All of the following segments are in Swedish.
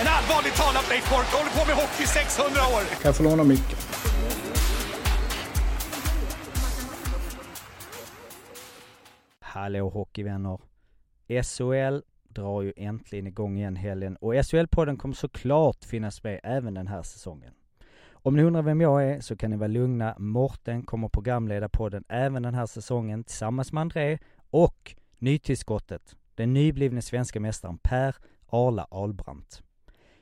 En allvarligt talat Leif Boork håller på med hockey i 600 år! Kan jag få låna micken? Hallå hockeyvänner! SHL drar ju äntligen igång igen helgen och SHL-podden kommer såklart finnas med även den här säsongen. Om ni undrar vem jag är så kan ni vara lugna. Morten kommer programleda podden även den här säsongen tillsammans med André och nytillskottet, den nyblivne svenska mästaren Per Arla Albrandt.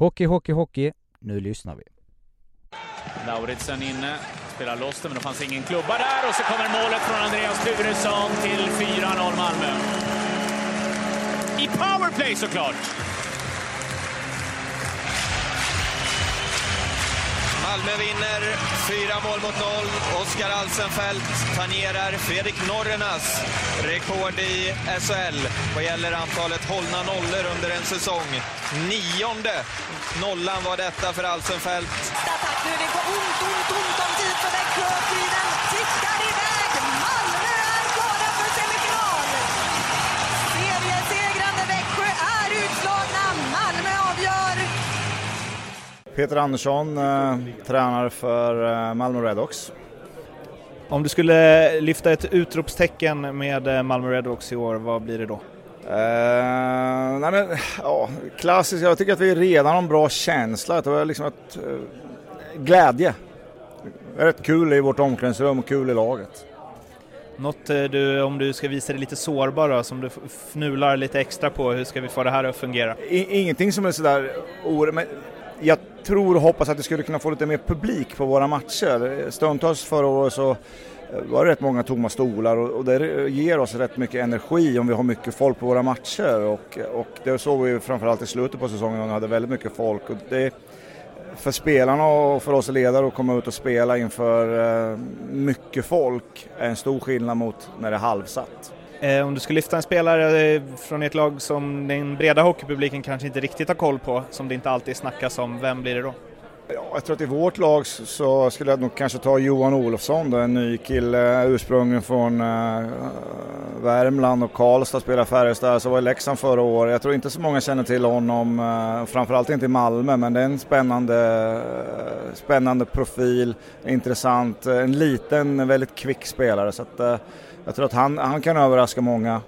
Hockey, hockey, hockey. Nu lyssnar vi. Lauritsen inne, spelar loss men det fanns ingen klubba där. Och så kommer målet från Andreas Turesson till 4-0 Malmö. I powerplay såklart! Malmö vinner, fyra mål mot noll. Oskar Alsenfelt tangerar Fredrik Norrenas rekord i SHL vad gäller antalet hållna nollor under en säsong. Nionde nollan var detta för Alsenfelt. Nu är det på ont, ont, ont om tid för Växjö Peter Andersson, eh, tränare för eh, Malmö Redhawks. Om du skulle lyfta ett utropstecken med eh, Malmö Redhawks i år, vad blir det då? Eh, nej men, ja, klassiskt, jag tycker att vi redan har en bra känsla, det var liksom ett eh, glädje. Rätt kul i vårt omklädningsrum och kul i laget. Något eh, du, om du ska visa dig lite sårbar då, som du fnular lite extra på, hur ska vi få det här att fungera? I, ingenting som är sådär men jag tror och hoppas att vi skulle kunna få lite mer publik på våra matcher. Stundtals förra året så eh, var det rätt många tomma stolar och, och det ger oss rätt mycket energi om vi har mycket folk på våra matcher och, och det såg vi framförallt i slutet på säsongen när vi hade väldigt mycket folk. Och det, för spelarna och för oss ledare att komma ut och spela inför eh, mycket folk är en stor skillnad mot när det är halvsatt. Eh, om du skulle lyfta en spelare eh, från ett lag som den breda hockeypubliken kanske inte riktigt har koll på, som det inte alltid snackas om, vem blir det då? Ja, jag tror att i vårt lag så- skulle jag nog kanske ta Johan Olofsson, då, en ny kille ursprungligen från eh, eh, Värmland och Karlstad, spelar Färjestad, så var i Leksand förra året. Jag tror inte så många känner till honom, uh, framförallt inte i Malmö, men det är en spännande, spännande profil, intressant, en liten, väldigt kvick spelare. Så att, jag tror att han, han kan överraska många.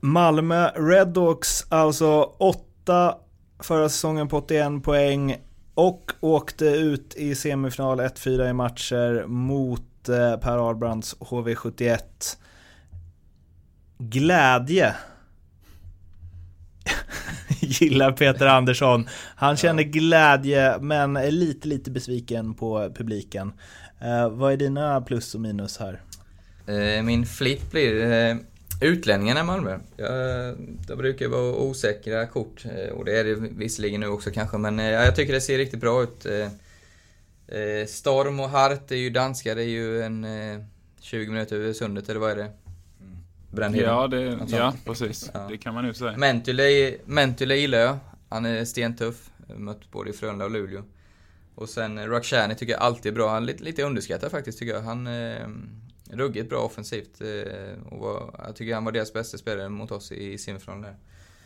Malmö Redhawks, alltså åtta förra säsongen på 81 poäng och åkte ut i semifinal 1-4 i matcher mot eh, Per Arbrandts HV71. Glädje gillar Peter Andersson. Han känner glädje men är lite, lite besviken på publiken. Eh, vad är dina plus och minus här? Eh, Min flipp blir eh, utlänningarna i Malmö. Det brukar vara osäkra kort eh, och det är det visserligen nu också kanske men jag tycker det ser riktigt bra ut. Storm och Hart är ju danska, det är ju en eh, 20 minuter över sundet eller vad är det? Brännheden. Ja, det, sånt. ja precis. Ja. Det kan man ju säga. Mentule gillar jag. Han är stentuff. Mött både i Frölunda och Luleå. Och sen Rakhshani tycker jag alltid är bra. Han är lite, lite underskattad faktiskt tycker jag. Han ruggigt bra offensivt. Eh, och var, jag tycker han var deras bästa spelare mot oss i semifinalen där.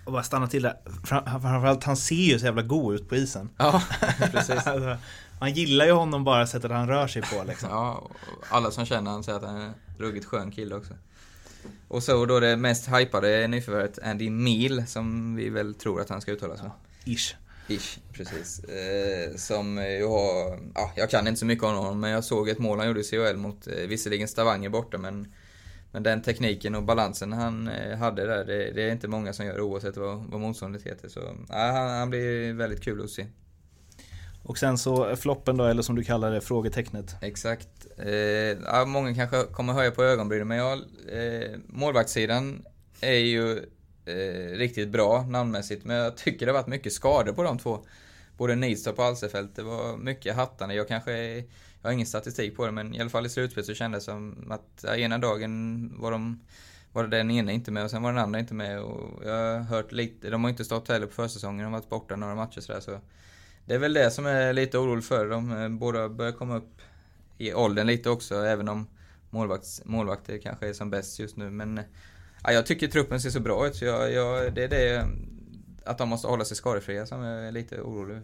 Och bara stanna till där. Framförallt han ser ju så jävla god ut på isen. Ja, precis. alltså, man gillar ju honom bara sättet han rör sig på liksom. Ja, alla som känner han säger att han är en ruggigt skön kille också. Och så då det mest hypade nyförvärvet Andy Meal som vi väl tror att han ska uttala sig. Ish. Ish, precis. Eh, som ju har, ja, jag kan inte så mycket om honom men jag såg ett mål han gjorde i CHL mot, eh, visserligen Stavanger borta men men den tekniken och balansen han eh, hade där, det, det, är inte många som gör oavsett vad, vad motståndet heter. Så ja, han, han blir väldigt kul att se. Och sen så floppen då, eller som du kallar det, frågetecknet. Exakt. Eh, ja, många kanske kommer höja på ögonbrynen, men jag, eh, målvaktssidan är ju eh, riktigt bra namnmässigt, men jag tycker det har varit mycket skador på de två. Både Nihlstorp och Alsefelt, det var mycket hattande. Jag kanske är, jag har ingen statistik på det, men i alla fall i slutspelet så kändes det som att ja, ena dagen var de var det den ena inte med och sen var den andra inte med. Och jag har hört lite, de har inte stått heller på försäsongen, de har varit borta några matcher sådär. Så det är väl det som är lite orolig för. De eh, båda börjar komma upp i åldern lite också, även om målvakts, målvakter kanske är som bäst just nu. Men ja, jag tycker truppen ser så bra ut, så jag, jag, det är det att de måste hålla sig skadefria som jag är lite orolig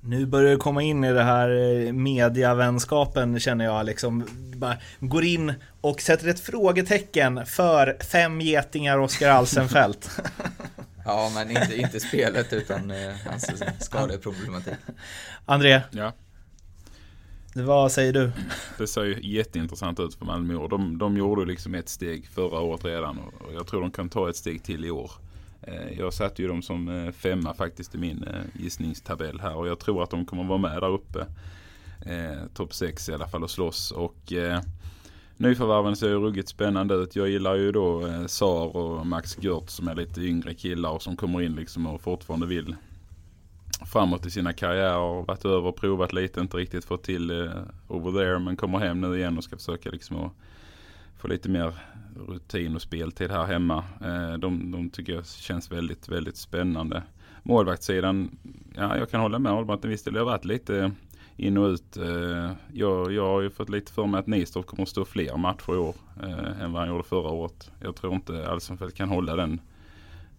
nu börjar det komma in i det här eh, mediavänskapen känner jag liksom. Bara går in och sätter ett frågetecken för fem getingar Oskar Alsenfelt. ja, men inte, inte spelet utan eh, hans skadeproblematik. André? Ja. Vad säger du? Det ser ju jätteintressant ut för Malmö. De, de gjorde liksom ett steg förra året redan och jag tror de kan ta ett steg till i år. Eh, jag satte ju dem som eh, femma faktiskt i min eh, gissningstabell här och jag tror att de kommer vara med där uppe. Eh, Topp 6 i alla fall och slåss. Och, eh, nyförvärven ser ju ruggigt spännande ut. Jag gillar ju då eh, Sar och Max Gert som är lite yngre killar och som kommer in liksom och fortfarande vill framåt i sina karriärer. Varit över och provat lite, inte riktigt fått till eh, over there men kommer hem nu igen och ska försöka liksom att få lite mer rutin och speltid här hemma. Eh, de, de tycker jag känns väldigt, väldigt spännande. Målvaktssidan, ja jag kan hålla med om att visst det har varit lite in och ut. Eh, jag, jag har ju fått lite för mig att Nistorp kommer att stå fler matcher i år eh, än vad han gjorde förra året. Jag tror inte Alsenfelt kan hålla den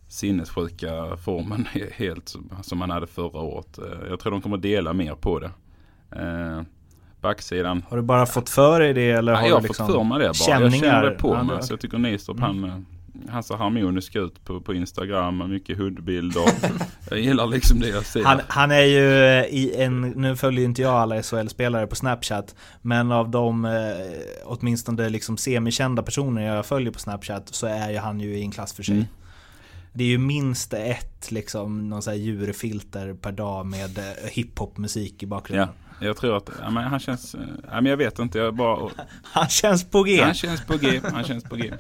sinnessjuka formen helt som han hade förra året. Jag tror de kommer dela mer på det backsidan. Har du bara fått för dig det eller ja, har jag du liksom fått för mig det bara. Känningar? Jag känner det på ja, mig. Så jag tycker Nistorp mm. han, han ser harmonisk ut på, på Instagram. Mycket hudbilder. jag gillar liksom det jag ser. Han, han är ju i en, nu följer inte jag alla SHL-spelare på Snapchat. Men av de eh, åtminstone liksom semikända personer jag följer på Snapchat så är ju han ju i en klass för sig. Mm. Det är ju minst ett liksom, någon sån här djurfilter per dag med eh, hiphop-musik i bakgrunden. Ja. Jag tror att, ja, men han känns, ja, men jag vet inte, jag bara... Han känns på G! Han känns på G, han känns på G.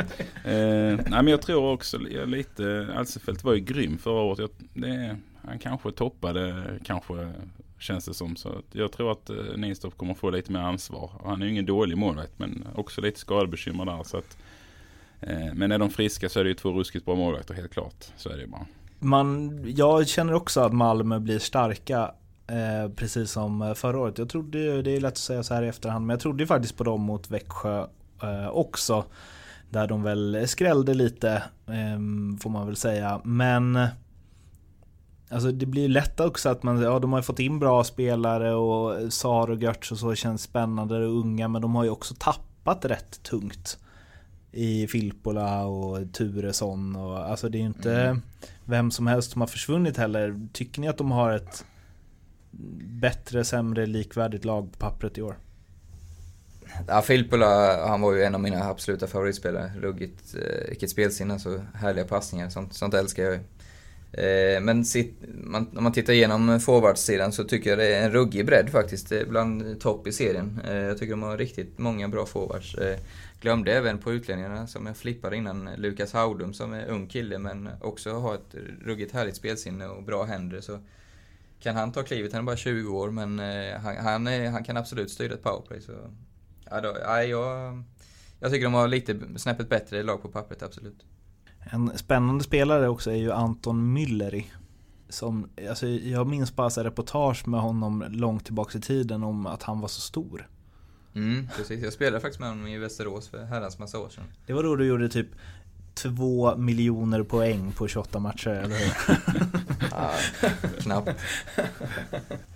Eh, nej, men jag tror också lite, Alsefelt var ju grym förra året. Jag, det, han kanske toppade, kanske känns det som. Så jag tror att eh, Nistorp kommer få lite mer ansvar. Han är ju ingen dålig målvakt men också lite skadebekymmer där. Så att, eh, Eh, men är de friska så är det ju två ruskigt bra målvakter helt klart. Så är det ju bara. Man, jag känner också att Malmö blir starka Eh, precis som eh, förra året. Jag trodde, det är lätt att säga så här i efterhand, men jag trodde faktiskt på dem mot Växjö eh, också. Där de väl skrällde lite, eh, får man väl säga. Men Alltså det blir lätt också att man, ja de har fått in bra spelare och Sar och Götz och så känns spännande och unga men de har ju också tappat rätt tungt. I Filppola och Turesson och alltså det är ju inte mm. vem som helst som har försvunnit heller. Tycker ni att de har ett bättre, sämre, likvärdigt lag på pappret i år? Ja, Filppula, han var ju en av mina absoluta favoritspelare. Ruggigt, eh, vilket spelsinne, så härliga passningar. Sånt, sånt älskar jag ju. Eh, men sitt, man, om man tittar igenom forwardsidan så tycker jag det är en ruggig bredd faktiskt. Bland topp i serien. Eh, jag tycker de har riktigt många bra forwards. Eh, glömde även på utlänningarna som jag flippade innan, Lukas Haudum som är ung kille men också har ett ruggigt härligt spelsinne och bra händer. Så kan han ta klivet, han är bara 20 år, men han, han, är, han kan absolut styra ett powerplay. Så, ja, då, ja, jag, jag tycker de har lite snäppet bättre lag på pappret, absolut. En spännande spelare också är ju Anton Mülleri. som, alltså jag minns bara så reportage med honom långt tillbaka i tiden om att han var så stor. Mm, precis. Jag spelade faktiskt med honom i Västerås för herrans massa år sedan. Det var då du gjorde typ två miljoner poäng på 28 matcher, eller hur? ja, knappt.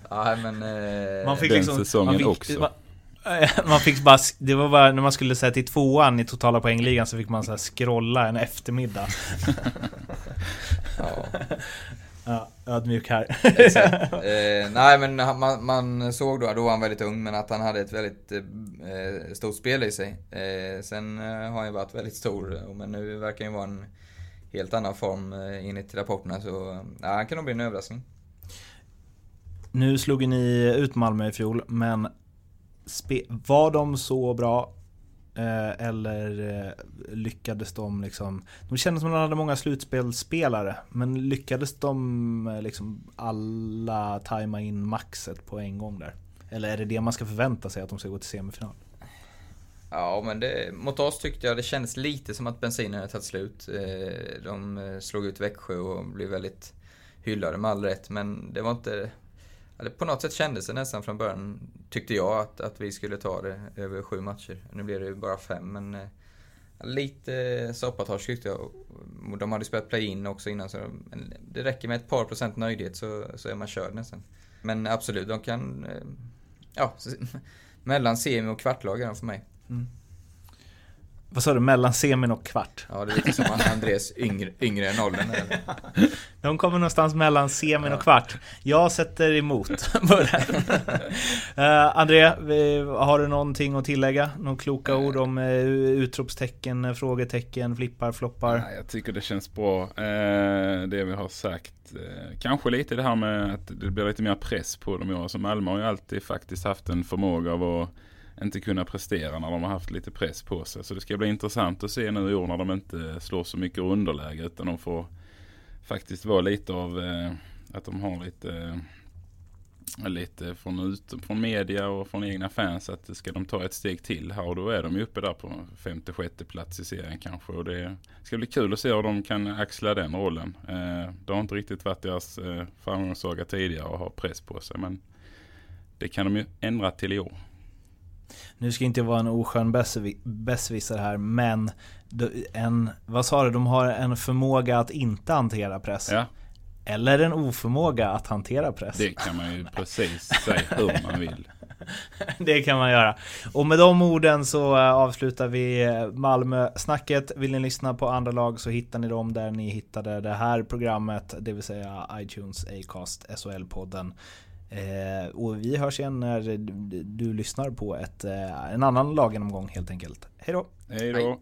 Ja, men... Eh, Man fick Den liksom, säsongen man fick, också. Man, man fick bara, det var bara när man skulle säga till tvåan i totala poängligan så fick man så här scrolla en eftermiddag. ja. ja, ödmjuk här. Exakt. Eh, nej men man, man såg då, då var han väldigt ung, men att han hade ett väldigt eh, stort spel i sig. Eh, sen eh, har han ju varit väldigt stor, eh, men nu verkar han ju vara en helt annan form eh, enligt rapporterna. Så ja, han kan nog bli en överraskning. Nu slog ni ut Malmö i fjol, men var de så bra? Eh, eller eh, lyckades de liksom... De kändes som att de hade många slutspelsspelare, men lyckades de eh, liksom alla tajma in maxet på en gång där? Eller är det det man ska förvänta sig, att de ska gå till semifinal? Ja, men det, mot oss tyckte jag det kändes lite som att bensinen hade tagit slut. Eh, de eh, slog ut Växjö och blev väldigt hyllade med all rätt, men det var inte... På något sätt kändes det nästan från början, tyckte jag, att, att vi skulle ta det över sju matcher. Nu blev det ju bara fem, men eh, lite soppatorsk tyckte jag. De hade spelat play-in också innan, så de, det räcker med ett par procent nöjdhet så, så är man körd nästan. Men absolut, de kan... eh, Ja, mellan semi och kvartlag är de för mig. Mm. Vad sa du, mellan semin och kvart? Ja, det är lite som Andres yngre, yngre än åldern. De kommer någonstans mellan semin och kvart. Jag sätter emot på uh, André, har du någonting att tillägga? Några kloka ord om uh, utropstecken, frågetecken, flippar, floppar? Nej, jag tycker det känns bra. Eh, det vi har sagt. Kanske lite det här med att det blir lite mer press på dem i år. Så Malmö har ju alltid faktiskt haft en förmåga av att inte kunna prestera när de har haft lite press på sig. Så det ska bli intressant att se nu i år när de inte slår så mycket underläge utan de får faktiskt vara lite av eh, att de har lite eh, lite från, ut, från media och från egna fans att ska de ta ett steg till här och då är de ju uppe där på femte, sjätte plats i serien kanske och det ska bli kul att se hur de kan axla den rollen. Eh, det har inte riktigt varit deras eh, framgångssaga tidigare att ha press på sig men det kan de ju ändra till i år. Nu ska inte jag vara en oskön besserwi- besserwisser här, men en, vad sa du, de har en förmåga att inte hantera press. Ja. Eller en oförmåga att hantera press. Det kan man ju precis säga hur man vill. Det kan man göra. Och med de orden så eh, avslutar vi eh, Malmö-snacket. Vill ni lyssna på andra lag så hittar ni dem där ni hittade det här programmet, det vill säga iTunes, Acast, SHL-podden. Eh, och vi hörs igen när du, du lyssnar på ett, eh, en annan laggenomgång helt enkelt. Hej då! Hej då!